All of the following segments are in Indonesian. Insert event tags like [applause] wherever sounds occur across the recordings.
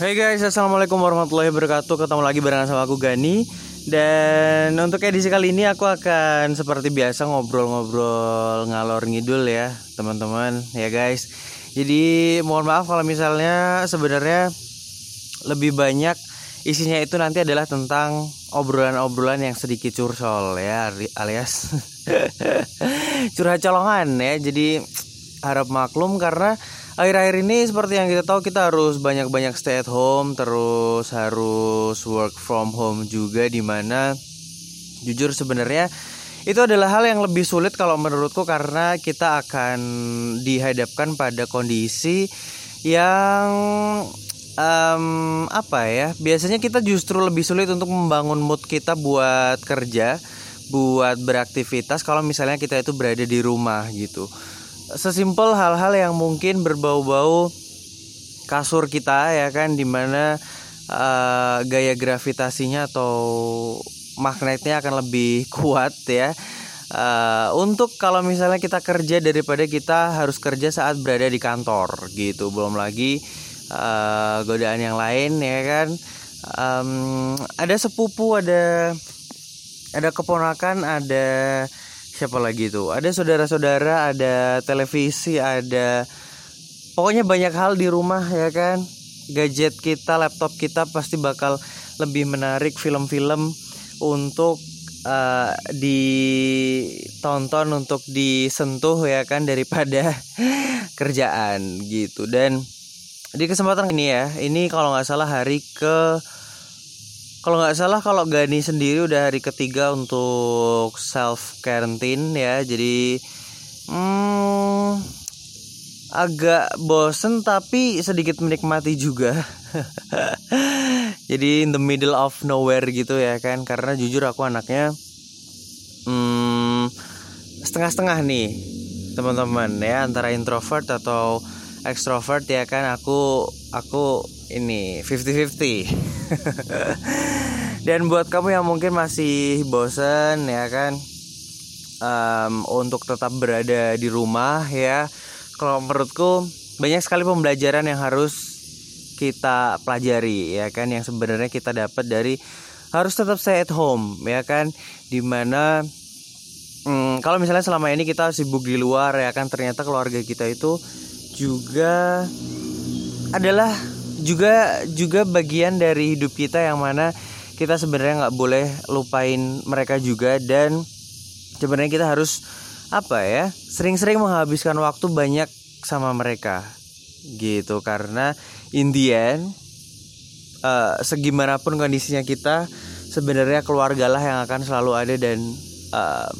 Hey guys, assalamualaikum warahmatullahi wabarakatuh. Ketemu lagi barengan sama aku Gani. Dan untuk edisi kali ini aku akan seperti biasa ngobrol-ngobrol ngalor ngidul ya, teman-teman. Ya guys. Jadi mohon maaf kalau misalnya sebenarnya lebih banyak isinya itu nanti adalah tentang obrolan-obrolan yang sedikit curcol ya alias [laughs] curhat colongan ya. Jadi harap maklum karena akhir-akhir ini seperti yang kita tahu kita harus banyak-banyak stay at home terus harus work from home juga di mana jujur sebenarnya itu adalah hal yang lebih sulit kalau menurutku karena kita akan dihadapkan pada kondisi yang um, apa ya biasanya kita justru lebih sulit untuk membangun mood kita buat kerja buat beraktivitas kalau misalnya kita itu berada di rumah gitu sesimpel hal-hal yang mungkin berbau-bau kasur kita ya kan di mana uh, gaya gravitasinya atau magnetnya akan lebih [laughs] kuat ya. Uh, untuk kalau misalnya kita kerja daripada kita harus kerja saat berada di kantor gitu. Belum lagi uh, godaan yang lain ya kan. Um, ada sepupu ada ada keponakan ada siapa lagi tuh? Ada saudara-saudara ada televisi ada pokoknya banyak hal di rumah ya kan? Gadget kita laptop kita pasti bakal lebih menarik film-film untuk uh, ditonton untuk disentuh ya kan? Daripada [laughs] kerjaan gitu. Dan di kesempatan ini ya ini kalau nggak salah hari ke kalau nggak salah kalau Gani sendiri udah hari ketiga untuk self quarantine ya. Jadi hmm, agak bosen tapi sedikit menikmati juga. [laughs] Jadi in the middle of nowhere gitu ya kan. Karena jujur aku anaknya hmm, setengah-setengah nih teman-teman ya. Antara introvert atau extrovert ya kan aku aku ini 50-50 [laughs] dan buat kamu yang mungkin masih bosen ya kan um, untuk tetap berada di rumah ya kalau menurutku banyak sekali pembelajaran yang harus kita pelajari ya kan yang sebenarnya kita dapat dari harus tetap stay at home ya kan di mana hmm, kalau misalnya selama ini kita sibuk di luar ya kan ternyata keluarga kita itu juga adalah juga juga bagian dari hidup kita yang mana kita sebenarnya nggak boleh lupain mereka juga dan sebenarnya kita harus apa ya sering-sering menghabiskan waktu banyak sama mereka gitu. Karena in the end uh, segimanapun kondisinya kita sebenarnya keluargalah yang akan selalu ada dan uh,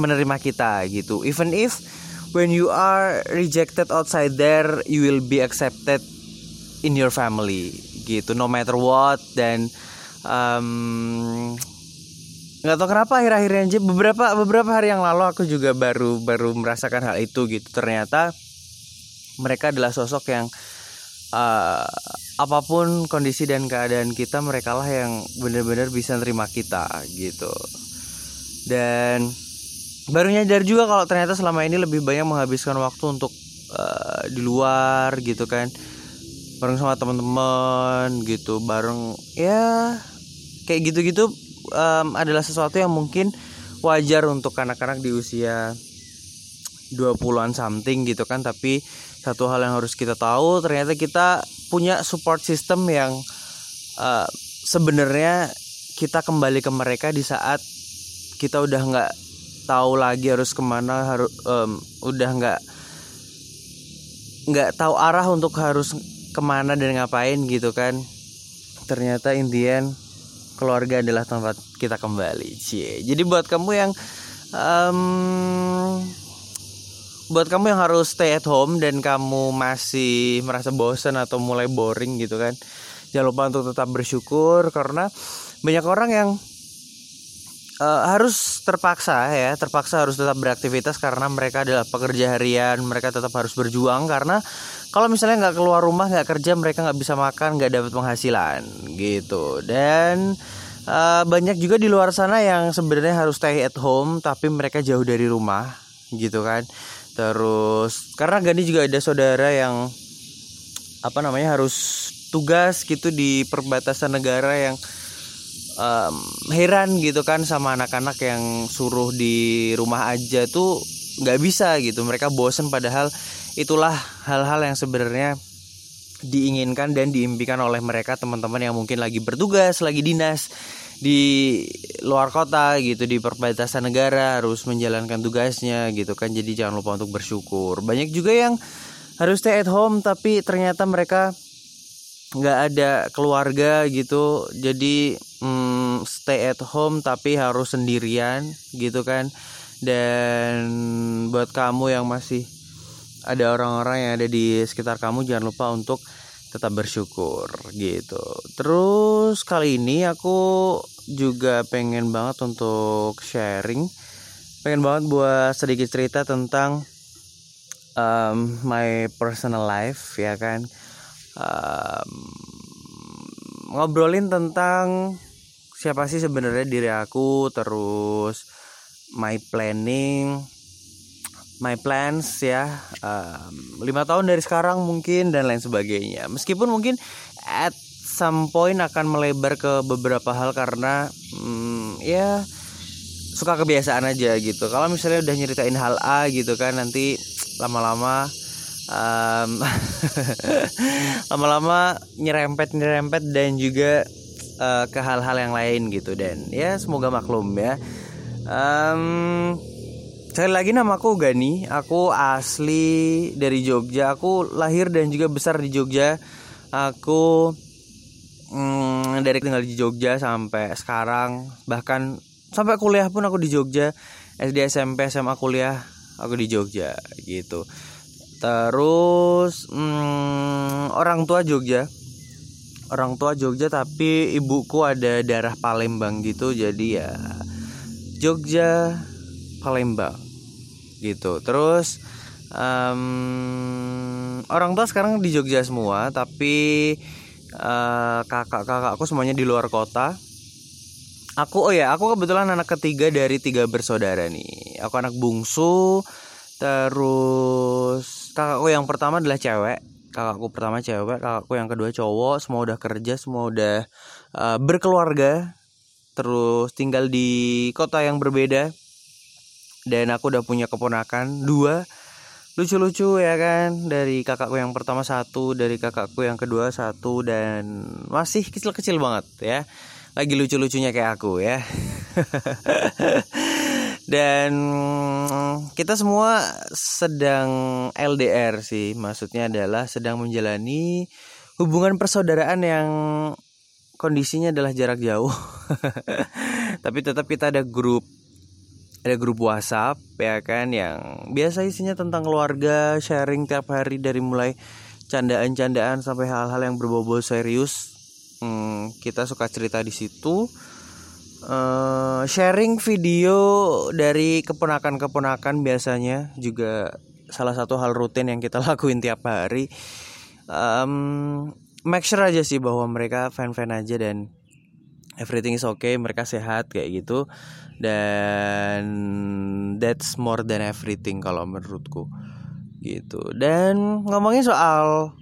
menerima kita gitu. Even if when you are rejected outside there you will be accepted in your family gitu. No matter what dan um, nggak tahu kenapa akhir-akhir aja beberapa beberapa hari yang lalu aku juga baru baru merasakan hal itu gitu. Ternyata mereka adalah sosok yang uh, apa pun kondisi dan keadaan kita mereka lah yang benar-benar bisa nerima kita gitu. Dan baru nyadar juga kalau ternyata selama ini lebih banyak menghabiskan waktu untuk uh, di luar gitu kan. Bareng sama teman-teman gitu bareng ya kayak gitu-gitu um, adalah sesuatu yang mungkin wajar untuk anak-anak di usia 20-an something gitu kan. Tapi satu hal yang harus kita tahu ternyata kita punya support system yang uh, sebenarnya kita kembali ke mereka di saat kita udah nggak tahu lagi harus ke mana harus um, udah nggak nggak tahu arah untuk harus ke mana dan ngapain gitu kan. Ternyata Indian keluarga adalah tempat kita kembali cie. Jadi buat kamu yang um, buat kamu yang harus stay at home dan kamu masih merasa bosan atau mulai boring gitu kan jangan lupa untuk tetap bersyukur karena banyak orang yang uh, harus terpaksa ya terpaksa harus tetap beraktivitas karena mereka adalah pekerja harian mereka tetap harus berjuang karena kalau misalnya nggak keluar rumah nggak kerja mereka nggak bisa makan nggak dapat penghasilan gitu. Dan uh, banyak juga di luar sana yang sebenarnya harus stay at home tapi mereka jauh dari rumah gitu kan. Terus karena Gani juga ada saudara yang apa namanya harus tugas gitu di perbatasan negara yang um, heran gitu kan sama anak-anak yang suruh di rumah aja tuh nggak bisa gitu. Mereka bosen padahal itulah hal-hal yang sebenarnya diinginkan dan diimpikan oleh mereka teman-teman yang mungkin lagi bertugas lagi dinas di luar kota gitu di perbatasan negara harus menjalankan tugasnya gitu kan. Jadi jangan lupa untuk bersyukur. Banyak juga yang harus stay at home tapi ternyata mereka nggak ada keluarga gitu. Jadi hmm, stay at home tapi harus sendirian gitu kan. Dan buat kamu yang masih ada orang-orang yang ada di sekitar kamu jangan lupa untuk tetap bersyukur gitu. Terus kali ini aku juga pengen banget untuk sharing, pengen banget buat sedikit cerita tentang um, my personal life ya kan, um, ngobrolin tentang siapa sih sebenarnya diri aku, terus my planning my plans ya lima um, tahun dari sekarang mungkin dan lain sebagainya. Meskipun mungkin at some point akan melebar ke beberapa hal karena um, ya suka kebiasaan aja gitu. Kalau misalnya udah nyeritain hal A gitu kan nanti lama-lama um, [laughs] lama-lama nyerempet nyerempet dan juga uh, ke hal-hal yang lain gitu dan ya semoga maklum ya um, Sekali lagi nama aku Gani, aku asli dari Jogja. Aku lahir dan juga besar di Jogja. Aku mm, dari tinggal di Jogja sampai sekarang, bahkan sampai kuliah pun aku di Jogja. SD, SMP, SMA, kuliah aku di Jogja gitu. Terus mm, orang tua Jogja, orang tua Jogja tapi ibuku ada darah Palembang gitu, jadi ya Jogja Palembang gitu. Terus um, orang tua sekarang di Jogja semua tapi uh, kakak-kakakku semuanya di luar kota. Aku oh ya aku kebetulan anak ketiga dari tiga bersaudara nih. Aku anak bungsu terus kakakku yang pertama adalah cewek. Kakakku pertama cewek kakakku yang kedua cowok. Semua udah kerja semua udah uh, berkeluarga. Terus tinggal di kota yang berbeda. Dan aku udah punya keponakan dua. Lucu-lucu ya kan? Dari kakakku yang pertama satu dari kakakku yang kedua satu dan masih kecil-kecil banget ya. Lagi lucu-lucunya kayak aku ya [laughs] dan kita semua sedang LDR sih maksudnya adalah sedang menjalani hubungan persaudaraan yang kondisinya adalah jarak jauh [laughs] tapi tetap kita ada grup ada grup WhatsApp ya kan yang biasa isinya tentang keluarga, sharing tiap hari dari mulai candaan-candaan sampai hal-hal yang berbobot serius. Hmm, kita suka cerita di situ. Uh, sharing video dari keponakan-keponakan biasanya juga salah satu hal rutin yang kita [laughs] lakuin tiap hari. Um, make sure aja sih bahwa mereka fan-fan aja dan everything is okay, mereka sehat kayak gitu dan that's more than everything kalau menurutku gitu dan ngomongin soal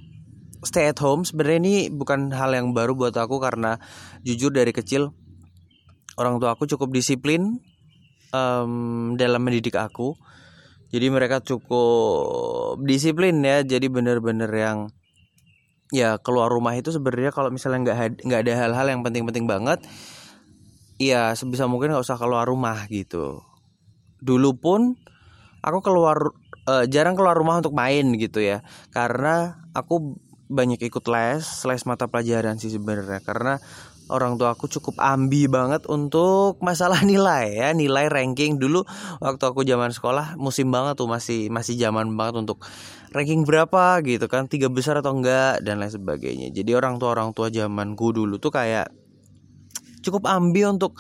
stay at home sebenarnya ini bukan hal yang baru buat aku karena jujur dari kecil orang tua aku cukup disiplin um, dalam mendidik aku. Jadi mereka cukup disiplin ya. Jadi bener-bener yang ya keluar rumah itu sebenarnya kalau misalnya nggak nggak ada hal-hal yang penting-penting banget Iya sebisa mungkin nggak usah keluar rumah gitu. Dulu pun aku keluar uh, jarang keluar rumah untuk main gitu ya. Karena aku banyak ikut les les mata pelajaran sih sebenarnya. Karena orang tua aku cukup ambi banget untuk masalah [laughs] nilai ya nilai ranking. Dulu waktu aku zaman sekolah musim banget tuh masih masih zaman banget untuk ranking berapa gitu kan tiga besar atau enggak dan lain sebagainya. Jadi orang tua orang tua zamanku dulu tuh kayak cukup ambi untuk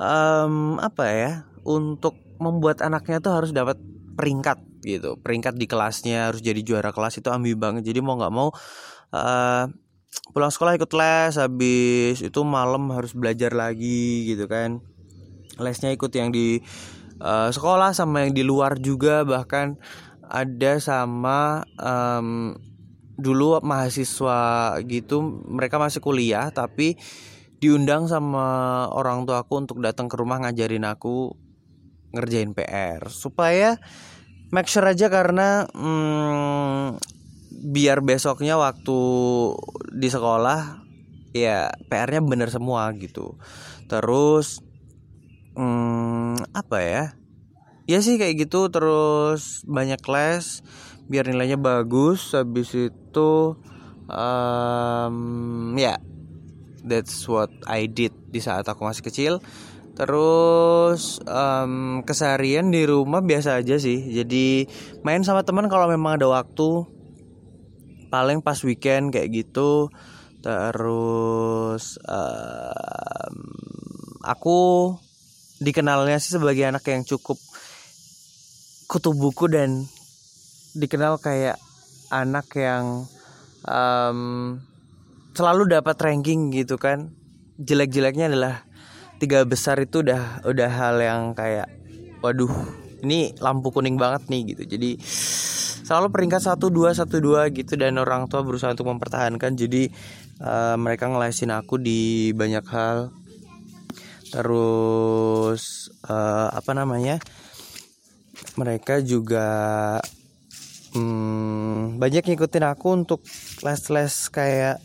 um, apa ya untuk membuat anaknya tuh harus dapat peringkat gitu. Peringkat di kelasnya harus jadi juara kelas itu ambi banget. Jadi mau nggak mau uh, pulang sekolah ikut les habis itu malam harus belajar lagi gitu kan. Lesnya ikut yang di uh, sekolah sama yang di luar juga bahkan ada sama um, dulu mahasiswa gitu mereka masih kuliah tapi diundang sama orang tua aku untuk datang ke rumah ngajarin aku ngerjain PR supaya make sure aja karena hmm, biar besoknya waktu di sekolah ya PR-nya bener semua gitu. Terus hmm, apa ya? Ya sih kayak gitu. Terus banyak les biar nilainya bagus. Habis itu um, ya yeah, that's what I did di saat aku masih kecil. Terus um, keseharian di rumah biasa aja sih. Jadi main sama teman kalau memang ada waktu paling pas weekend kayak gitu. Terus um, aku dikenalnya sih sebagai anak yang cukup kutu buku dan dikenal kayak anak yang um, selalu dapat ranking gitu kan. Jelek-jeleknya adalah tiga besar itu udah udah hal yang kayak waduh ini lampu kuning banget nih gitu. Jadi selalu peringkat satu dua satu dua gitu dan orang tua berusaha untuk mempertahankan. Jadi uh, mereka ngelesin aku di banyak hal. Terus uh, apa namanya mereka juga hmm, banyak ngikutin aku untuk les-les kayak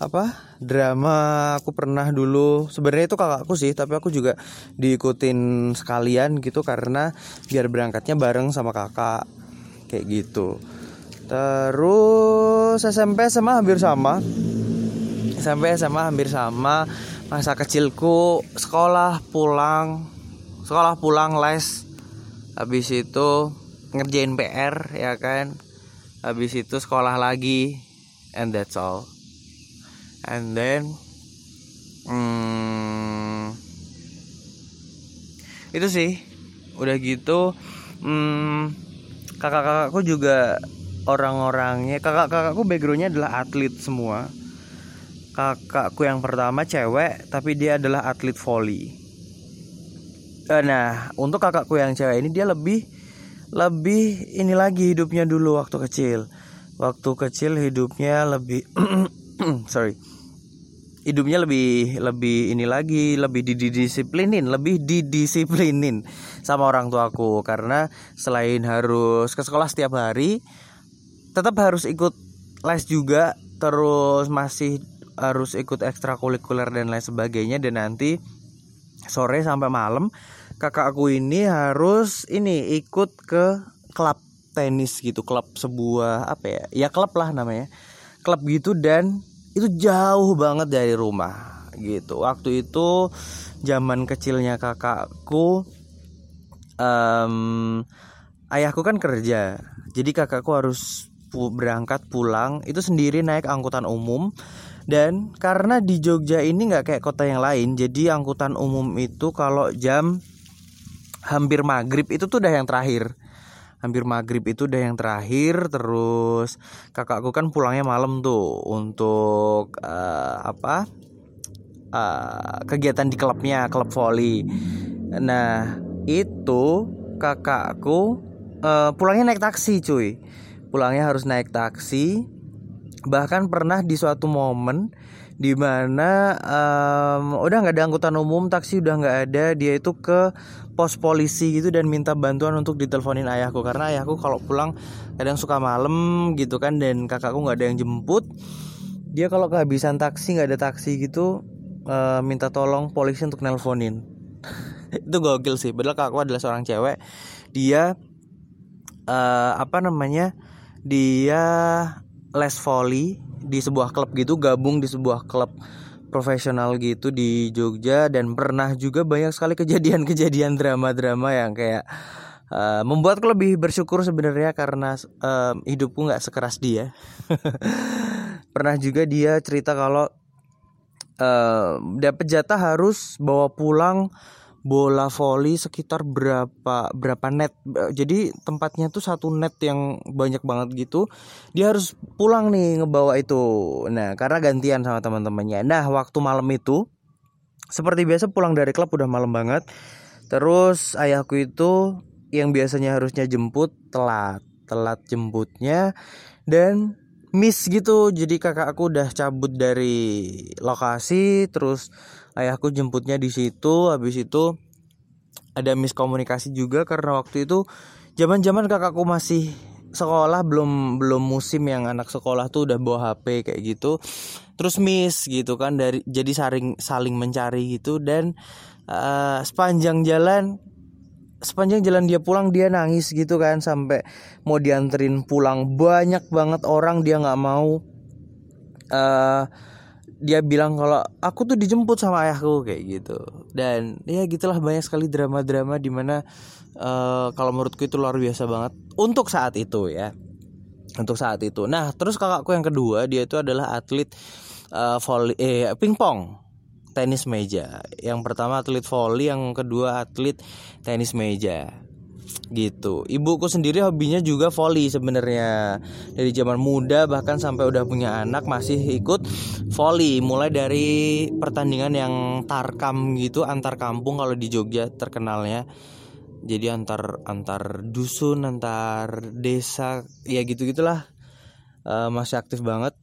apa drama aku pernah dulu. Sebenarnya itu kakakku sih tapi aku juga diikutin sekalian gitu karena biar berangkatnya bareng sama kakak kayak gitu. Terus SMP SMA hampir sama. SMP SMA hampir sama. Masa kecilku sekolah pulang. Sekolah pulang les. Habis itu ngerjain PR ya kan? Habis itu sekolah lagi. And that's all. And then hmm, itu sih. Udah gitu hmm, kakak-kakakku juga orang-orangnya. Kakak-kakakku backgroundnya adalah atlet semua. Kakakku yang pertama cewek tapi dia adalah atlet volley eh, nah untuk kakakku yang cewek ini dia lebih lebih ini lagi hidupnya dulu waktu kecil. Waktu kecil hidupnya lebih [clears throat] sorry hidupnya lebih lebih ini lagi lebih didisiplinin lebih didisiplinin sama orang tuaku. Karena selain harus ke sekolah setiap hari tetap harus ikut les juga terus masih harus ikut ekstrakurikuler dan lain sebagainya. Dan nanti sore sampai malam kakakku ini harus ini ikut ke klub tenis gitu klub sebuah apa ya? Ya klub lah namanya. Klub gitu dan itu jauh banget dari rumah gitu. Waktu itu zaman kecilnya kakakku um, ayahku kan kerja. Jadi kakakku harus pu berangkat pulang itu sendiri naik angkutan umum. Dan karena di Jogja ini nggak kayak kota yang lain jadi angkutan umum itu kalau jam hampir maghrib itu tuh udah yang terakhir hampir maghrib itu udah yang terakhir terus kakakku kan pulangnya malam tuh untuk uh, apa uh, kegiatan di klubnya klub volley nah itu kakakku uh, pulangnya naik taksi cuy. Pulangnya harus naik taksi. Bahkan pernah di suatu momen di mana um, udah nggak ada angkutan umum taksi udah nggak ada. Dia itu ke pos polisi gitu dan minta bantuan untuk diteleponin ayahku. Karena ayahku kalau pulang kadang suka malam gitu kan dan kakakku nggak ada yang jemput. Dia kalau kehabisan taksi nggak ada taksi gitu uh, minta tolong polisi untuk nelponin. [laughs] Itu gokil sih. Padahal kakakku adalah seorang cewek. Dia uh, apa namanya dia les volley di sebuah klub gitu gabung di sebuah klub profesional gitu di Jogja dan pernah juga banyak sekali kejadian-kejadian drama-drama yang kayak uh, membuatku lebih bersyukur sebenarnya karena uh, hidupku nggak sekeras dia. [laughs] pernah juga dia cerita kalau uh, dapat jatah harus bawa pulang bola voli sekitar berapa berapa net? Jadi tempatnya tuh satu net yang banyak banget gitu. Dia harus pulang nih ngebawa itu. Nah karena gantian sama teman-temannya. Nah waktu malam itu seperti biasa pulang dari klub udah malam banget. Terus ayahku itu yang biasanya harusnya jemput telat. Telat jemputnya dan miss gitu. Jadi kakak aku udah cabut dari lokasi terus ayahku jemputnya di situ. Habis itu ada miskomunikasi juga karena waktu itu zaman-zaman kakakku masih sekolah belum belum musim yang anak sekolah tuh udah bawa HP kayak gitu. Terus miss gitu kan dari jadi saling saling mencari gitu. Dan uh, sepanjang jalan sepanjang jalan dia pulang dia nangis gitu kan sampai mau dianterin pulang. Banyak banget orang dia nggak mau. Uh, dia bilang kalau aku tuh dijemput sama ayahku kayak gitu. Dan ya gitulah banyak sekali drama-drama di mana uh, kalau menurutku itu luar biasa banget. Untuk saat itu ya. Untuk saat itu. Nah terus kakakku yang kedua dia itu adalah atlet uh, volley eh pingpong tenis meja. Yang pertama atlet volley, yang kedua atlet tenis meja. Gitu. Ibuku sendiri hobinya juga volley sebenarnya. Dari zaman muda bahkan sampai udah punya anak masih ikut volley. Mulai dari pertandingan yang tarkam gitu antar kampung kalau di Jogja terkenalnya. Jadi antar antar dusun, antar desa, ya gitu gitulah. Uh, masih aktif banget.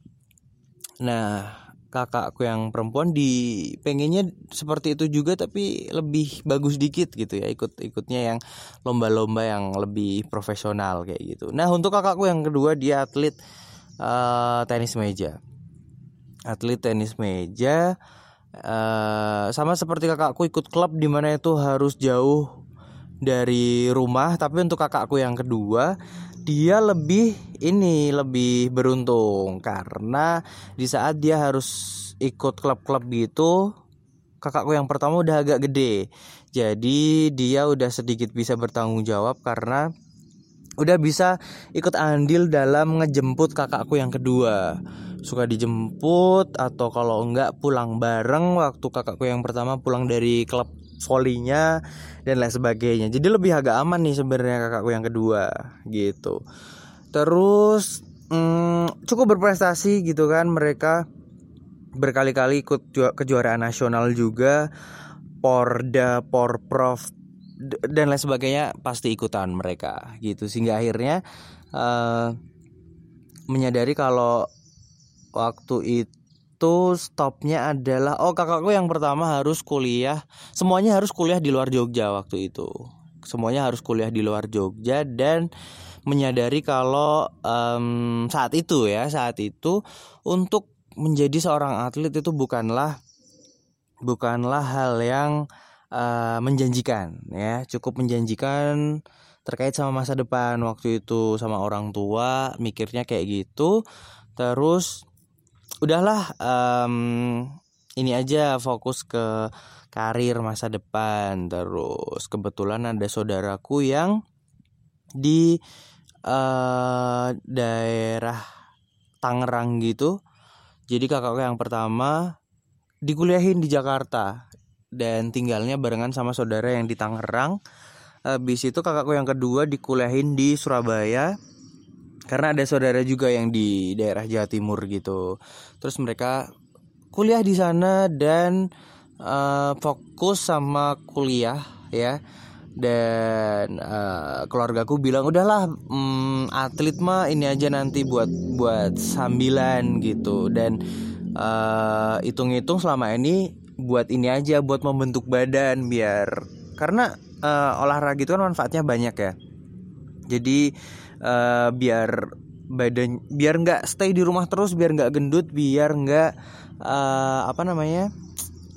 Nah, kakakku yang perempuan di pengennya seperti itu juga tapi lebih bagus dikit gitu ya ikut ikutnya yang lomba-lomba yang lebih profesional kayak gitu. Nah untuk kakakku yang kedua dia atlet uh, tenis meja. Atlet tenis meja uh, sama seperti kakakku ikut klub di mana itu harus jauh dari rumah. Tapi untuk kakakku yang kedua dia lebih ini lebih beruntung. Karena di saat dia harus ikut klub-klub gitu kakakku yang pertama udah agak gede. Jadi dia udah sedikit bisa bertanggung jawab karena udah bisa ikut andil dalam ngejemput kakakku yang kedua. Suka dijemput atau kalau enggak pulang bareng waktu kakakku yang pertama pulang dari klub volleynya dan lain sebagainya. Jadi lebih agak aman nih sebenarnya kakakku yang kedua gitu. Terus hmm, cukup berprestasi gitu kan mereka. Berkali-kali ikut kejuaraan nasional juga. Porda, Porprov dan lain sebagainya pasti ikutan mereka gitu. Sehingga akhirnya uh, menyadari kalau waktu itu itu stopnya adalah oh kakakku yang pertama harus kuliah. Semuanya harus kuliah di luar Jogja waktu itu. Semuanya harus kuliah di luar Jogja dan menyadari kalau um, saat itu ya saat itu untuk menjadi seorang atlet itu bukanlah bukanlah hal yang uh, menjanjikan ya. Cukup menjanjikan terkait sama masa depan waktu itu sama orang tua mikirnya kayak gitu. Terus udahlah um, ini aja fokus ke karir masa depan. Terus kebetulan ada saudaraku yang di uh, daerah Tangerang gitu. Jadi kakakku yang pertama dikuliahin di Jakarta dan tinggalnya barengan sama saudara yang di Tangerang. Habis itu kakakku yang kedua dikuliahin di Surabaya karena ada saudara juga yang di daerah Jawa Timur gitu. Terus mereka kuliah di sana dan uh, fokus sama kuliah ya. Dan uh, keluargaku bilang udahlah um, atlet mah ini aja nanti buat buat sambilan gitu. Dan uh, hitung-hitung selama ini buat ini aja buat membentuk badan biar karena uh, olahraga itu kan manfaatnya banyak ya. Jadi uh, biar badan biar nggak stay di rumah terus biar nggak gendut biar nggak uh, apa namanya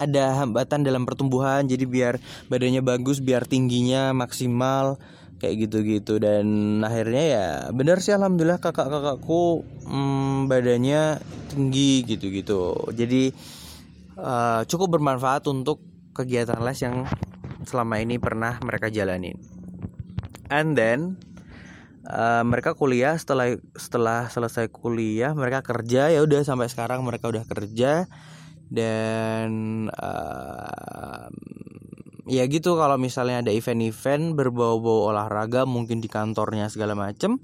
ada hambatan dalam pertumbuhan. Jadi biar badannya bagus biar tingginya maksimal kayak gitu-gitu. Dan akhirnya ya bener sih alhamdulillah kakak-kakakku hmm, badannya tinggi gitu-gitu. Jadi uh, cukup bermanfaat untuk kegiatan les yang selama ini pernah mereka jalanin. And then uh, mereka kuliah setelah setelah selesai kuliah mereka kerja ya udah sampai sekarang mereka udah kerja. Dan uh, ya gitu kalau misalnya ada event-event berbau-bau olahraga mungkin di kantornya segala macem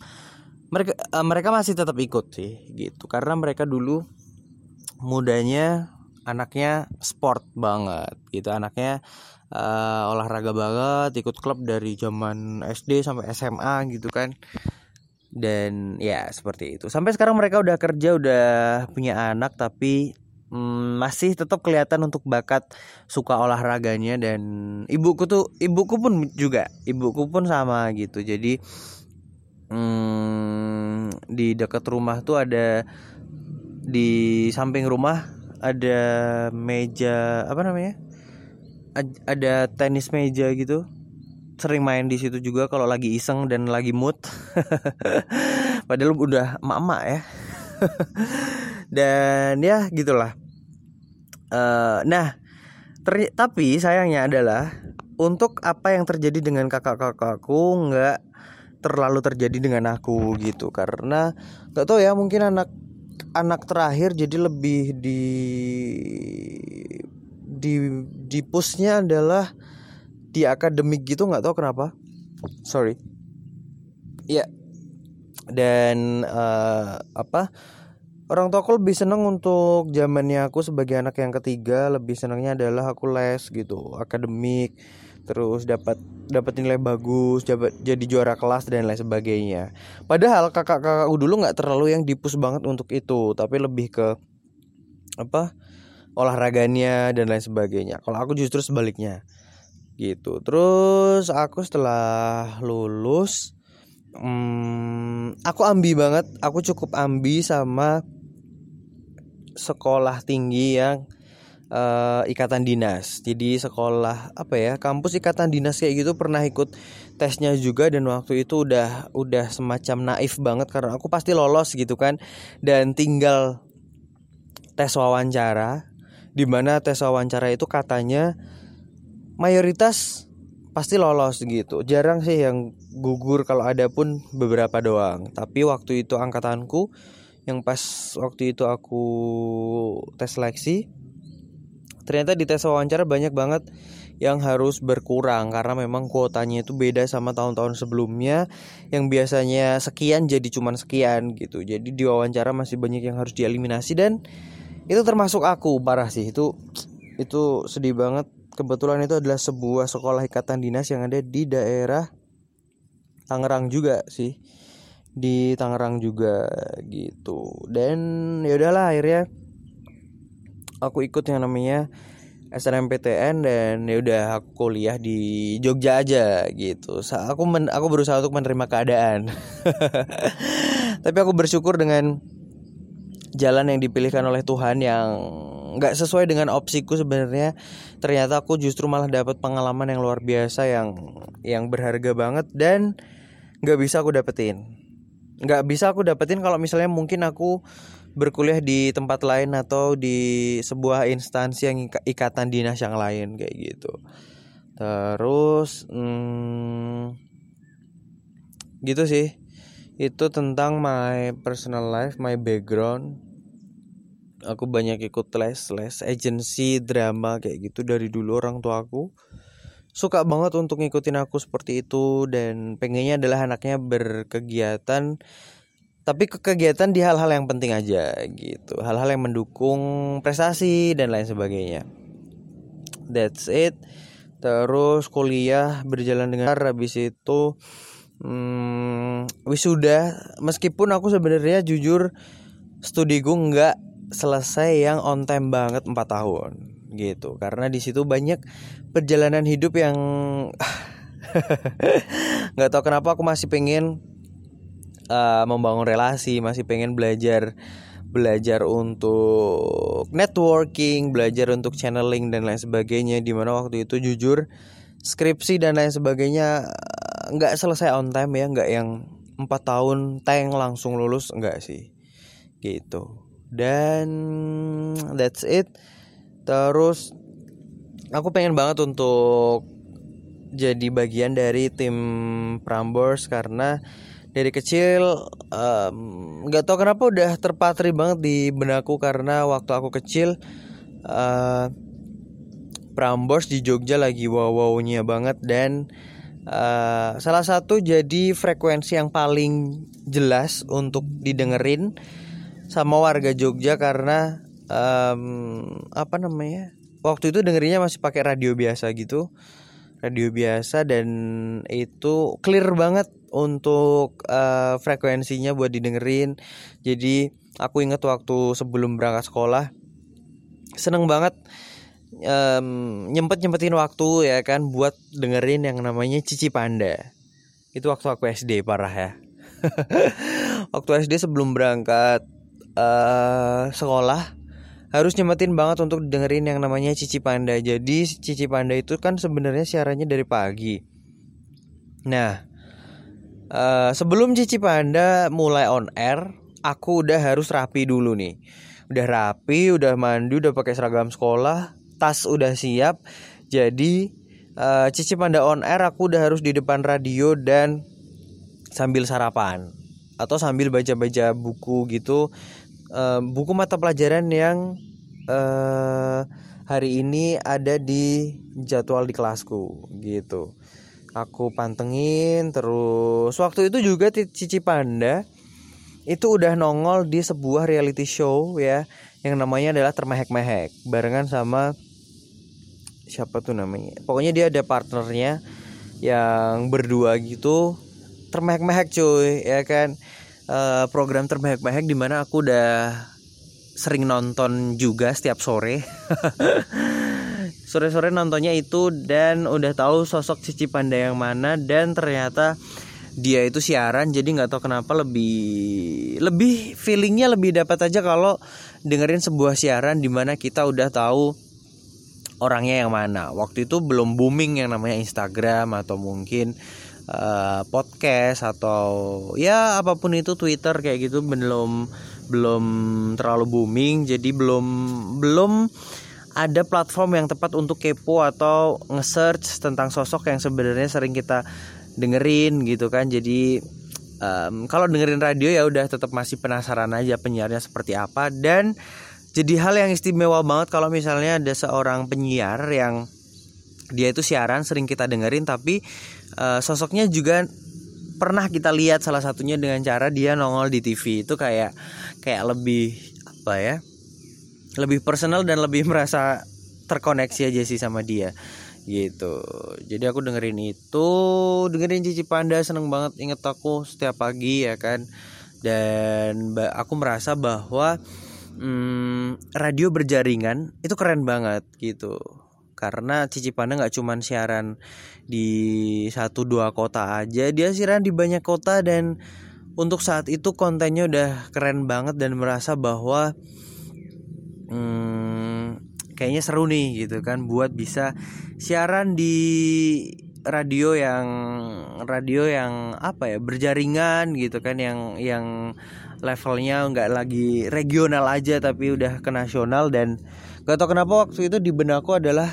mereka uh, mereka masih tetap ikut sih gitu. Karena mereka dulu mudanya anaknya sport banget gitu anaknya uh, olahraga banget ikut klub dari zaman SD sampai SMA gitu kan. Dan ya seperti itu. Sampai sekarang mereka udah kerja udah punya anak tapi hmm, masih tetap kelihatan untuk bakat suka olahraganya. Dan ibuku tuh ibuku pun juga ibuku pun sama gitu. Jadi hmm, di dekat rumah tuh ada di samping rumah ada meja apa namanya ada tenis meja gitu sering main di situ juga kalau lagi iseng dan lagi mood. [laughs] Padahal udah emak-emak ya. [laughs] dan ya gitulah. Uh, nah, tapi sayangnya adalah untuk apa yang terjadi dengan kakak-kakakku nggak terlalu terjadi dengan aku gitu karena nggak tahu ya mungkin anak anak terakhir jadi lebih di di di pusnya adalah di akademik gitu nggak tahu kenapa. Sorry. Ya dan uh, apa orang tua aku lebih seneng untuk zamannya aku sebagai anak yang ketiga lebih senangnya adalah aku les gitu akademik terus dapat dapat nilai bagus dapat jadi juara kelas dan lain sebagainya. Padahal kakak-kakakku dulu nggak terlalu yang dipus banget untuk itu tapi lebih ke apa olahraganya dan lain sebagainya. Kalau aku justru sebaliknya. Gitu. Terus aku setelah lulus hmm, aku ambi banget. Aku cukup ambi sama sekolah tinggi yang uh, ikatan dinas. Jadi sekolah apa ya kampus ikatan dinas kayak gitu pernah ikut tesnya juga dan waktu itu udah udah semacam naif banget karena aku pasti lolos gitu kan. Dan tinggal tes wawancara di mana tes wawancara itu katanya mayoritas pasti lolos gitu. Jarang sih yang gugur kalau ada pun beberapa doang. Tapi waktu itu angkatanku yang pas waktu itu aku tes seleksi ternyata di tes wawancara banyak banget yang harus berkurang karena memang kuotanya itu beda sama tahun-tahun sebelumnya yang biasanya sekian jadi cuman sekian gitu. Jadi di wawancara masih banyak yang harus dieliminasi dan itu termasuk aku parah sih itu itu sedih banget kebetulan itu adalah sebuah sekolah ikatan dinas yang ada di daerah Tangerang juga sih di Tangerang juga gitu dan ya udahlah akhirnya aku ikut yang namanya SNMPTN dan ya udah aku kuliah di Jogja aja gitu. Aku men, aku berusaha untuk menerima keadaan. [laughs] Tapi aku bersyukur dengan jalan yang dipilihkan oleh Tuhan yang nggak sesuai dengan opsiku sebenarnya. Ternyata aku justru malah dapat pengalaman yang luar biasa yang yang berharga banget dan nggak bisa aku dapetin. Nggak bisa aku dapetin kalau misalnya mungkin aku berkuliah di tempat lain atau di sebuah instansi yang ikatan dinas yang lain kayak gitu. Terus hmm, gitu sih. Itu tentang my personal life my background aku banyak ikut les les agency drama kayak gitu dari dulu orang tua aku. Suka banget untuk ngikutin aku seperti itu dan pengennya adalah anaknya berkegiatan tapi kegiatan di hal-hal yang penting aja gitu. Hal-hal yang mendukung prestasi dan lain sebagainya. That's it. Terus kuliah berjalan dengan habis itu hmm, wisuda. Meskipun aku sebenarnya jujur studiku nggak selesai yang on time banget 4 tahun gitu. Karena di situ banyak perjalanan hidup yang [laughs] nggak tahu kenapa aku masih pengen uh, membangun relasi masih pengen belajar belajar untuk networking belajar untuk channeling dan lain sebagainya. Di mana waktu itu jujur skripsi dan lain sebagainya eh, nggak selesai on time ya nggak yang empat tahun tank langsung lulus nggak sih gitu dan that's it. Terus aku pengen banget untuk jadi bagian dari tim Prambors karena dari kecil nggak um, tahu kenapa udah terpatri banget di benakku karena waktu aku kecil uh, Prambors di Jogja lagi wow-wownya banget dan uh, salah satu jadi frekuensi yang paling jelas untuk didengerin sama warga Jogja karena um, apa namanya waktu itu dengerinnya masih pakai radio biasa gitu. Radio biasa dan itu clear banget untuk uh, frekuensinya buat didengerin. Jadi aku inget waktu sebelum berangkat sekolah seneng banget um, nyempet nyempetin waktu ya kan buat dengerin yang namanya Cici Panda. Itu waktu aku SD parah ya. [laughs] Waktu SD sebelum berangkat uh, sekolah harus nyempetin banget untuk dengerin yang namanya Cici Panda. Jadi Cici Panda itu kan sebenarnya siarannya dari pagi. Nah, uh, sebelum Cici Panda mulai on air, aku udah harus rapi dulu nih. Udah rapi, udah mandi, udah pakai seragam sekolah, tas udah siap. Jadi uh, Cici Panda on air, aku udah harus di depan radio dan sambil sarapan atau sambil baca-baca buku gitu buku mata pelajaran yang uh, hari ini ada di jadwal di kelasku gitu. Aku pantengin terus waktu itu juga Cici Panda itu udah nongol di sebuah reality show ya yang namanya adalah termehek-mehek barengan sama siapa tuh namanya. Pokoknya dia ada partnernya yang berdua gitu. Termehek-mehek cuy ya kan uh, program terbaik-baik di mana aku udah sering nonton juga setiap sore. [laughs] Sore-sore nontonnya itu dan udah tahu sosok Cici Panda yang mana dan ternyata dia itu siaran jadi nggak tahu kenapa lebih lebih feelingnya lebih dapat aja kalau dengerin sebuah siaran di mana kita udah tahu orangnya yang mana. Waktu itu belum booming yang namanya Instagram atau mungkin uh, podcast atau ya apa pun itu Twitter kayak gitu belum belum terlalu booming. Jadi belum belum ada platform yang tepat untuk kepo atau nge-search tentang sosok yang sebenarnya sering kita dengerin gitu kan. Jadi um, kalau dengerin radio ya udah tetap masih penasaran aja penyiarnya seperti apa. Dan jadi hal yang istimewa banget kalau misalnya ada seorang penyiar yang dia itu siaran sering kita dengerin tapi uh, sosoknya juga pernah kita lihat salah satunya dengan cara dia nongol di TV itu kayak kayak lebih apa ya lebih personal dan lebih [laughs] merasa terkoneksi aja sih sama dia gitu. Jadi aku dengerin itu dengerin Cici Panda seneng banget inget aku setiap pagi ya kan. Dan aku merasa bahwa hmm, radio berjaringan itu keren banget gitu karena Cici Panda nggak cuma siaran di satu dua kota aja dia siaran di banyak kota dan untuk saat itu kontennya udah keren banget dan merasa bahwa hmm, kayaknya seru nih gitu kan buat bisa siaran di radio yang radio yang apa ya berjaringan gitu kan yang yang levelnya nggak lagi regional aja tapi udah ke nasional dan gak tau kenapa waktu itu di benakku adalah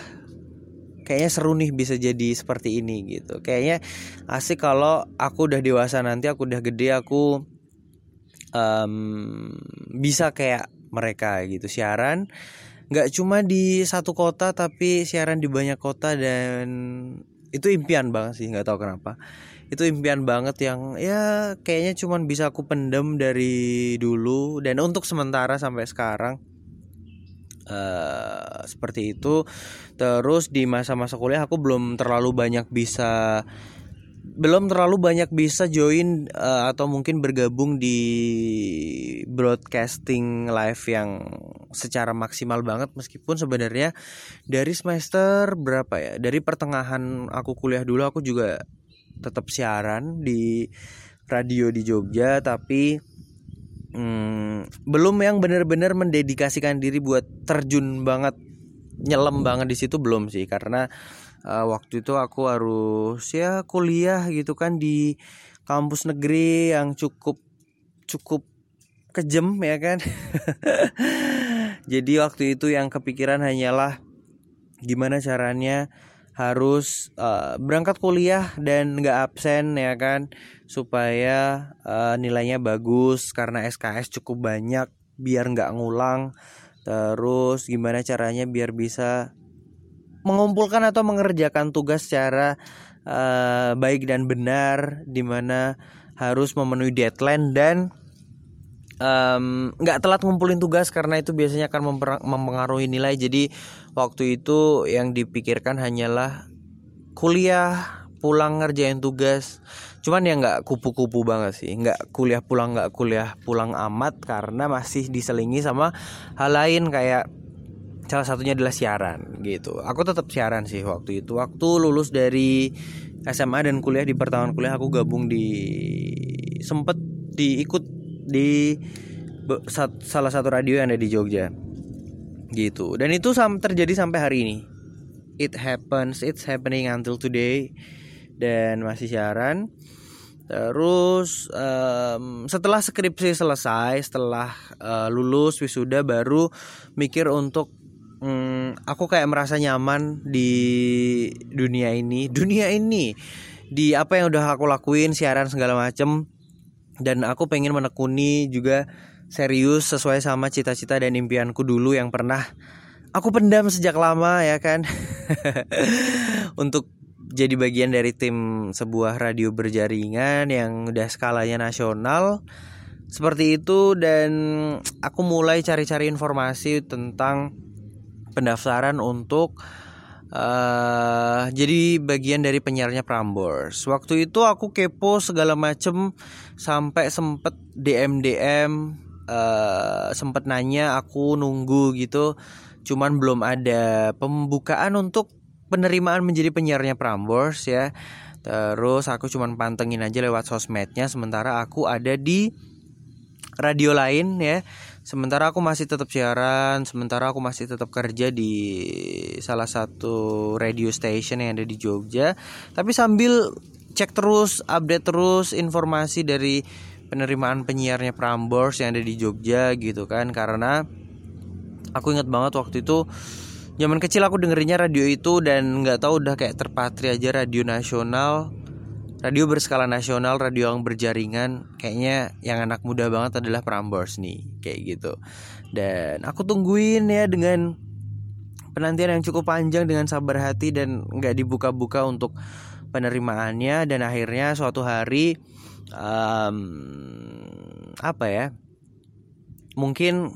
kayaknya seru nih bisa jadi seperti ini gitu. Kayaknya asik kalau aku udah dewasa nanti aku udah gede aku um, bisa kayak mereka gitu. Siaran nggak cuma di satu kota tapi siaran di banyak kota dan itu impian banget sih nggak tahu kenapa. Itu impian banget yang ya kayaknya cuman bisa aku pendem dari dulu dan untuk sementara sampai sekarang uh, seperti itu. Terus di masa-masa kuliah aku belum terlalu banyak bisa belum terlalu banyak bisa join uh, atau mungkin bergabung di broadcasting live yang secara maksimal banget. Meskipun sebenarnya dari semester berapa ya dari pertengahan aku kuliah dulu aku juga tetap siaran di radio di Jogja tapi hmm, belum yang benar-benar mendedikasikan diri buat terjun banget nyelam banget di situ belum sih. Karena uh, waktu itu aku harus ya kuliah gitu kan di kampus negeri yang cukup cukup kejem ya kan. [laughs] Jadi waktu itu yang kepikiran hanyalah gimana caranya harus uh, berangkat kuliah dan nggak absen ya kan? Supaya uh, nilainya bagus karena SKS cukup banyak biar nggak ngulang. Terus gimana caranya biar bisa mengumpulkan atau mengerjakan tugas secara uh, baik dan benar di mana harus memenuhi deadline dan nggak um, telat ngumpulin tugas karena itu biasanya akan mempengaruhi nilai. Jadi waktu itu yang dipikirkan hanyalah kuliah pulang ngerjain tugas. Cuman ya nggak kupu-kupu banget sih. Nggak kuliah pulang nggak kuliah pulang amat karena masih diselingi sama hal lain. Kayak salah satunya adalah siaran gitu. Aku tetap siaran sih waktu itu. Waktu lulus dari SMA dan kuliah di pertama kuliah aku gabung di sempet diikut di salah satu radio yang ada di Jogja gitu. Dan itu terjadi sampai hari ini. It happens it's happening until today. Dan masih siaran. Terus um, setelah skripsi selesai, setelah uh, lulus wisuda baru mikir untuk um, aku kayak merasa nyaman di dunia ini, dunia ini di apa yang udah aku lakuin siaran segala macem. Dan aku pengen menekuni juga serius sesuai sama cita-cita dan impianku dulu yang pernah aku pendam sejak lama ya kan [laughs] untuk jadi bagian dari tim sebuah radio berjaringan yang udah skalanya nasional seperti itu dan aku mulai cari-cari informasi tentang pendaftaran untuk uh, jadi bagian dari penyiarnya Prambors. Waktu itu aku kepo segala macem sampai sempet DM DM uh, sempet nanya aku nunggu gitu, cuman belum ada pembukaan untuk penerimaan menjadi penyiarnya Prambors ya. Terus aku cuman pantengin aja lewat sosmednya sementara aku ada di radio lain ya. Sementara aku masih tetap siaran, sementara aku masih tetap kerja di salah satu radio station yang ada di Jogja. Tapi sambil cek terus, update terus informasi dari penerimaan penyiarnya Prambors yang ada di Jogja gitu kan karena aku ingat banget waktu itu Zaman kecil aku dengerinnya radio itu dan nggak tahu udah kayak terpatri aja radio nasional, radio berskala nasional, radio yang berjaringan. Kayaknya yang anak muda banget adalah Prambors nih, kayak gitu. Dan aku tungguin ya dengan penantian yang cukup panjang dengan sabar hati dan nggak dibuka-buka untuk penerimaannya dan akhirnya suatu hari um, apa ya? Mungkin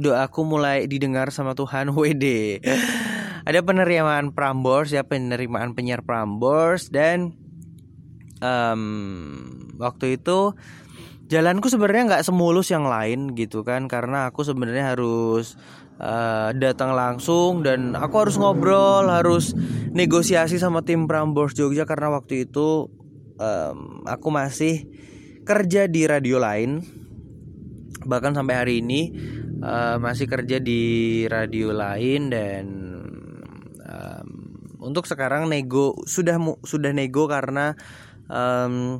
doaku mulai didengar sama Tuhan. [laughs] WD ada penerimaan Prambors ya penerimaan penyiar Prambors. Dan um, waktu itu jalanku sebenarnya nggak semulus yang lain gitu kan. Karena aku sebenarnya harus uh, datang langsung dan aku harus ngobrol harus negosiasi sama tim Prambors Jogja. Karena waktu itu um, aku masih kerja di radio lain bahkan sampai hari ini uh, masih kerja di radio lain dan um, untuk sekarang nego sudah sudah nego karena um,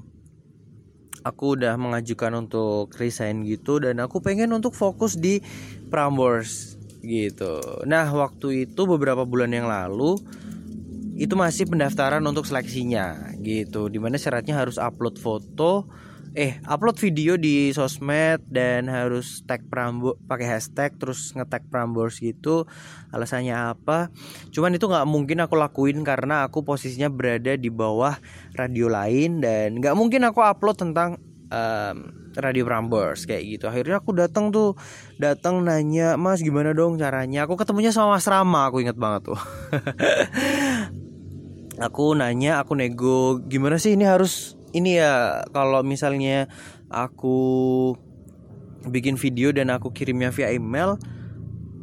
aku udah mengajukan untuk resign gitu dan aku pengen untuk fokus di Prambors gitu. Nah waktu itu beberapa bulan yang lalu itu masih pendaftaran untuk seleksinya gitu. Di mana syaratnya harus upload foto eh upload video di sosmed dan harus tag Prambors pakai hashtag terus ngetag Prambors gitu. Alasannya apa? Cuman itu nggak mungkin aku lakuin karena aku posisinya berada di bawah radio lain dan nggak mungkin aku upload tentang um, radio Prambors kayak gitu. Akhirnya aku datang tuh datang nanya mas gimana dong caranya? Aku ketemunya sama Mas Rama aku inget banget tuh [laughs] aku nanya aku nego. Gimana sih ini harus ini ya kalau misalnya aku bikin video dan aku kirimnya via email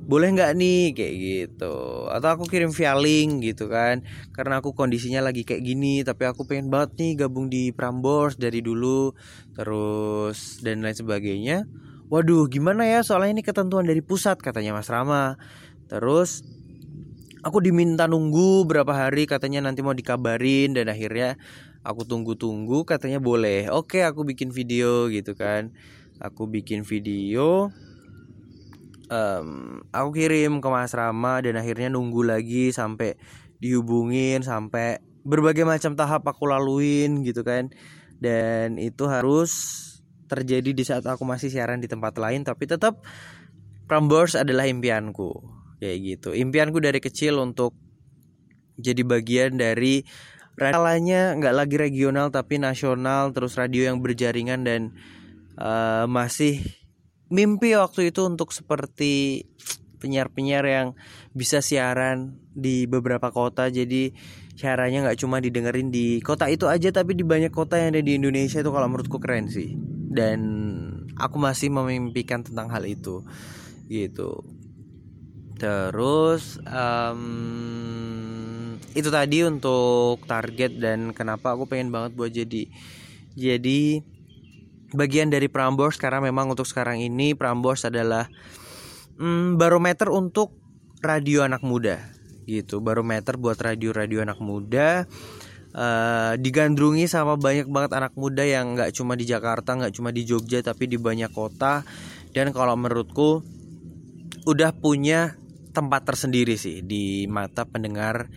boleh nggak nih? Kayak gitu. Atau aku kirim via link gitu kan. Karena aku kondisinya lagi kayak gini tapi aku pengen banget nih gabung di Prambors dari dulu terus dan lain sebagainya. Waduh gimana ya? Soalnya ini ketentuan dari pusat katanya Mas Rama. Terus aku diminta nunggu berapa hari katanya nanti mau dikabarin dan akhirnya aku tunggu-tunggu katanya boleh. Oke aku bikin video gitu kan. Aku bikin video um, aku kirim ke Mas Rama dan akhirnya nunggu lagi sampai dihubungin sampai berbagai macam tahap aku laluin gitu kan. Dan itu harus terjadi di saat aku masih siaran di tempat lain tapi tetap Prambors adalah impianku kayak gitu. Impianku dari kecil untuk jadi bagian dari skalanya nggak lagi regional tapi nasional terus radio yang berjaringan dan uh, masih mimpi waktu itu untuk seperti penyiar-penyiar yang bisa siaran di beberapa kota. Jadi caranya nggak cuma didengerin di kota itu aja tapi di banyak kota yang ada di Indonesia itu kalau menurutku keren sih. Dan aku masih memimpikan tentang hal itu. Gitu terus um, itu tadi untuk target dan kenapa aku pengen banget buat jadi jadi bagian dari Prambors. Karena memang untuk sekarang ini Prambors adalah um, barometer untuk radio anak muda gitu. Barometer buat radio-radio anak muda uh, digandrungi sama banyak banget anak muda yang nggak cuma di Jakarta nggak cuma di Jogja tapi di banyak kota. Dan kalau menurutku udah punya tempat tersendiri sih di mata pendengar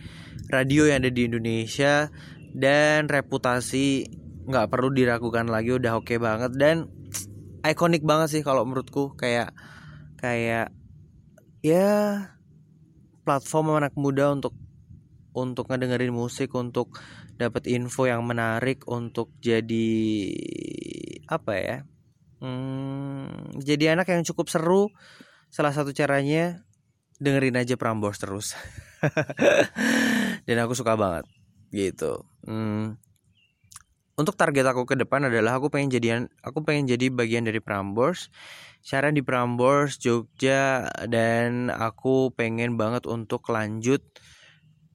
radio yang ada di Indonesia dan reputasi nggak perlu diragukan lagi udah oke okay banget dan ikonik banget sih kalau menurutku. Kayak kayak ya platform anak muda untuk untuk ngedengerin musik untuk dapat info yang menarik untuk jadi apa ya hmm, jadi anak yang cukup seru salah satu caranya dengerin aja Prambors terus [laughs] dan aku suka banget gitu hmm, untuk target aku ke depan adalah aku pengen jadian aku pengen jadi bagian dari Prambors Cara di Prambors Jogja dan aku pengen banget untuk lanjut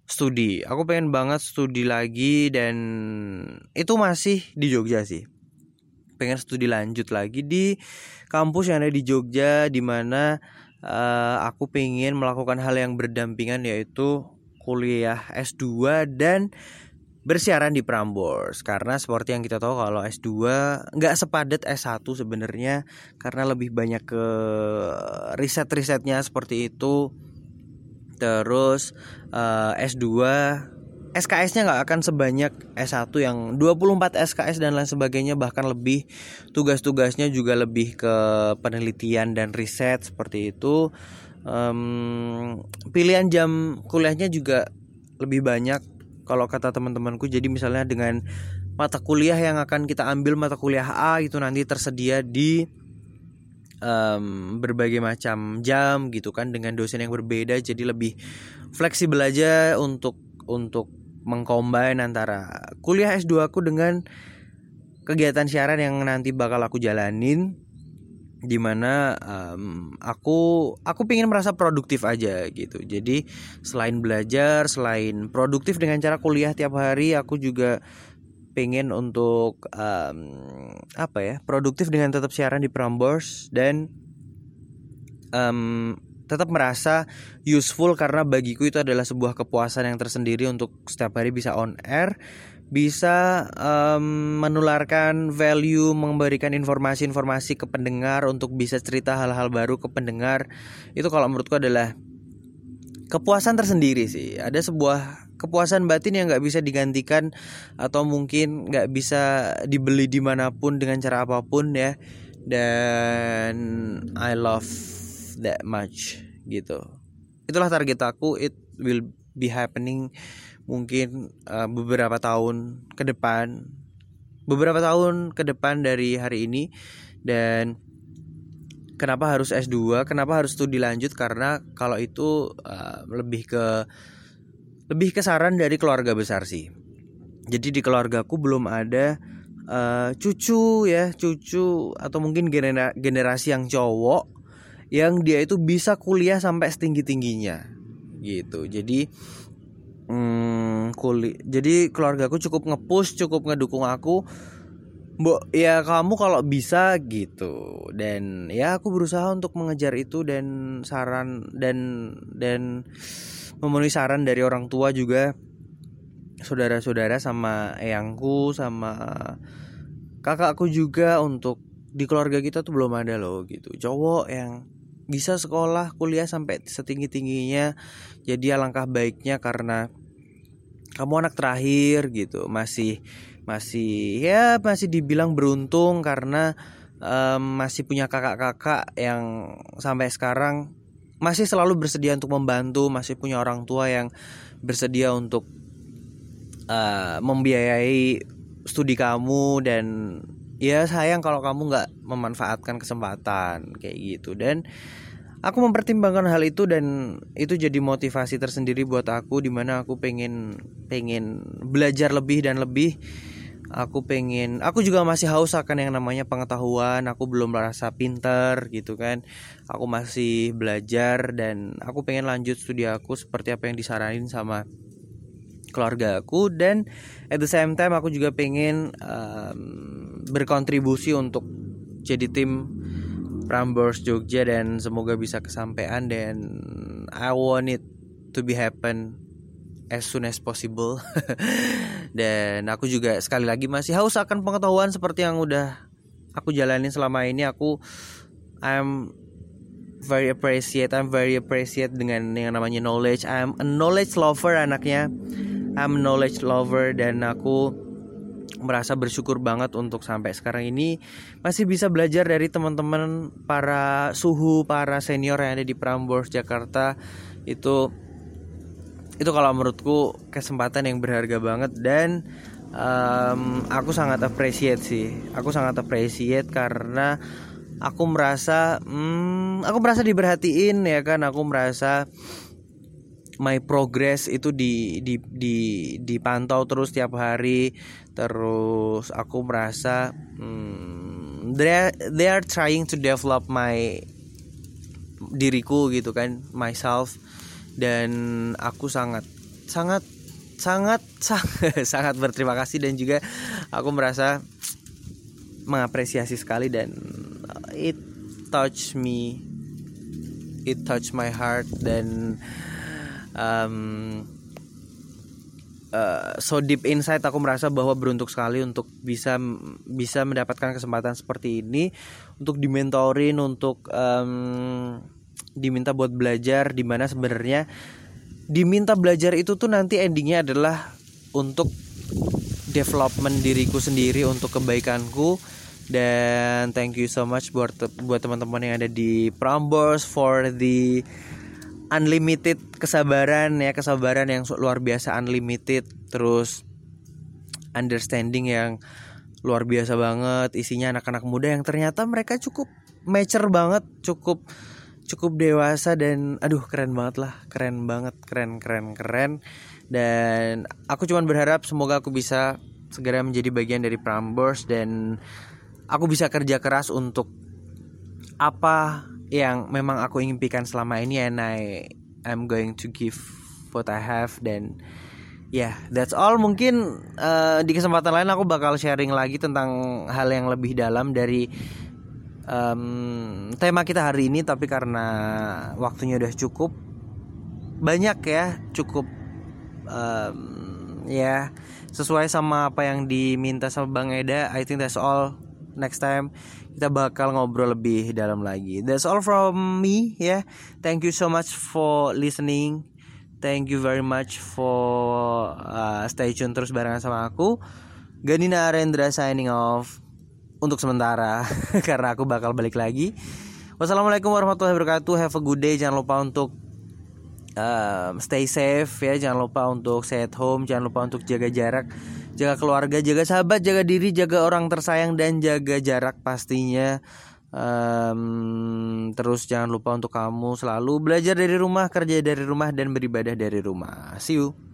studi. Aku pengen banget studi lagi dan itu masih di Jogja sih. Pengen studi lanjut lagi di kampus yang ada di Jogja di mana uh, aku pengen melakukan hal yang berdampingan yaitu kuliah S2 dan bersiaran di Prambors. Karena seperti yang kita tahu kalau S2 nggak sepadat S1 sebenarnya karena lebih banyak ke riset-risetnya seperti itu. Terus uh, S2 SKS-nya nggak akan sebanyak S1 yang 24 SKS dan lain sebagainya bahkan lebih. Tugas-tugasnya juga lebih ke penelitian dan riset seperti itu. Um, pilihan jam kuliahnya juga lebih banyak kalau kata teman-temanku. Jadi misalnya dengan mata kuliah yang akan kita ambil mata kuliah A itu nanti tersedia di um, berbagai macam jam gitu kan dengan dosen yang berbeda. Jadi lebih fleksibel aja untuk untuk mengcombine antara kuliah S2 aku dengan kegiatan siaran yang nanti bakal aku jalanin di mana um, aku aku pengen merasa produktif aja gitu. Jadi selain belajar selain produktif dengan cara kuliah tiap hari aku juga pengen untuk um, apa ya produktif dengan tetap siaran di Prambors dan um, tetap merasa useful karena bagiku itu adalah sebuah kepuasan yang tersendiri untuk setiap hari bisa on air bisa um, menularkan value, memberikan informasi-informasi ke pendengar untuk bisa cerita hal-hal baru ke pendengar. Itu kalau menurutku adalah kepuasan tersendiri sih. Ada sebuah kepuasan batin yang nggak bisa digantikan atau mungkin nggak bisa dibeli di mana pun dengan cara apa pun ya. Dan I love that much gitu. Itulah target aku. It will be happening mungkin uh, beberapa tahun ke depan beberapa tahun ke depan dari hari ini dan kenapa harus S2 kenapa harus studi lanjut karena kalau itu uh, lebih ke lebih ke saran dari keluarga besar sih jadi di keluargaku belum ada uh, cucu ya cucu atau mungkin generasi yang cowok yang dia itu bisa kuliah sampai setinggi tingginya gitu. Jadi hmm, kulit jadi keluarga aku cukup ngepush cukup ngedukung aku Mbok ya kamu kalau bisa gitu. Dan ya aku berusaha untuk mengejar itu dan saran dan dan memenuhi saran dari orang tua juga saudara-saudara sama eyangku sama kakakku juga untuk di keluarga kita tuh belum ada loh gitu. Cowok yang bisa sekolah kuliah sampai setinggi tingginya jadi alangkah baiknya karena kamu anak terakhir gitu. Masih masih ya masih dibilang beruntung karena um, masih punya kakak-kakak yang sampai sekarang masih selalu bersedia untuk membantu masih punya orang tua yang bersedia untuk uh, membiayai studi kamu dan ya sayang kalau kamu nggak memanfaatkan kesempatan kayak gitu. Dan aku mempertimbangkan hal itu dan itu jadi motivasi tersendiri buat aku di mana aku pengen pengen belajar lebih dan lebih. Aku pengen aku juga masih haus akan yang namanya pengetahuan. Aku belum merasa pinter gitu kan. Aku masih belajar dan aku pengen lanjut studi aku seperti apa yang disaranin sama keluarga aku. Dan at the same time aku juga pengen um, berkontribusi untuk jadi tim Prambors Jogja dan semoga bisa kesampaian dan I want it to be happen as soon as possible. [laughs] Dan aku juga sekali lagi masih haus akan pengetahuan seperti yang udah aku jalanin selama ini. Aku I'm very appreciate I'm very appreciate dengan yang namanya knowledge. I'm a knowledge lover anaknya. I'm a knowledge lover dan aku merasa bersyukur banget untuk sampai sekarang ini. Masih bisa belajar dari teman-teman para suhu, para senior yang ada di Prambors Jakarta. Itu itu kalau menurutku kesempatan yang berharga banget. Dan um, aku sangat appreciate sih. Aku sangat appreciate karena aku merasa hmm, aku merasa diperhatiin ya kan, aku merasa my progress itu di di di dipantau terus tiap hari. Terus aku merasa hmm, they they are trying to develop my diriku gitu kan myself. Dan aku sangat sangat sangat [laughs] sangat sangat berterima kasih dan juga aku merasa mengapresiasi sekali dan it touch me it touch my heart dan um, uh, so deep inside aku merasa bahwa beruntuk sekali untuk bisa bisa mendapatkan kesempatan seperti ini untuk dimentorin untuk um, diminta buat belajar di mana sebenarnya diminta belajar itu tuh nanti endingnya adalah untuk development diriku sendiri untuk kebaikanku. Dan thank you so much buat buat teman-teman yang ada di Prambors for the unlimited kesabaran ya kesabaran yang luar biasa unlimited terus understanding yang luar biasa banget. Isinya anak-anak muda yang ternyata mereka cukup mature banget cukup cukup dewasa dan aduh keren banget lah keren banget keren keren keren. Dan aku cuman berharap semoga aku bisa segera menjadi bagian dari Prambors dan aku bisa kerja keras untuk apa yang memang aku impikan selama ini and I I'm going to give what I have dan ya yeah, that's all. Mungkin uh, di kesempatan lain aku bakal sharing lagi tentang hal yang lebih dalam dari um, tema kita hari ini tapi karena waktunya udah cukup banyak ya cukup um, ya sesuai sama apa yang diminta sama Bang Eda I think that's all. Next time kita bakal ngobrol lebih dalam lagi. That's all from me ya. Yeah. Thank you so much for listening. Thank you very much for uh, stay tune terus barengan sama aku. Ganina Arendra signing off untuk sementara [laughs] karena aku bakal balik lagi. Wassalamualaikum warahmatullahi wabarakatuh. Have a good day. Jangan lupa untuk um, stay safe ya. Jangan lupa untuk stay at home. Jangan lupa untuk jaga jarak jaga keluarga, jaga sahabat, jaga diri, jaga orang tersayang dan jaga jarak pastinya. Um, terus jangan lupa untuk kamu selalu belajar dari rumah, kerja dari rumah dan beribadah dari rumah. See you.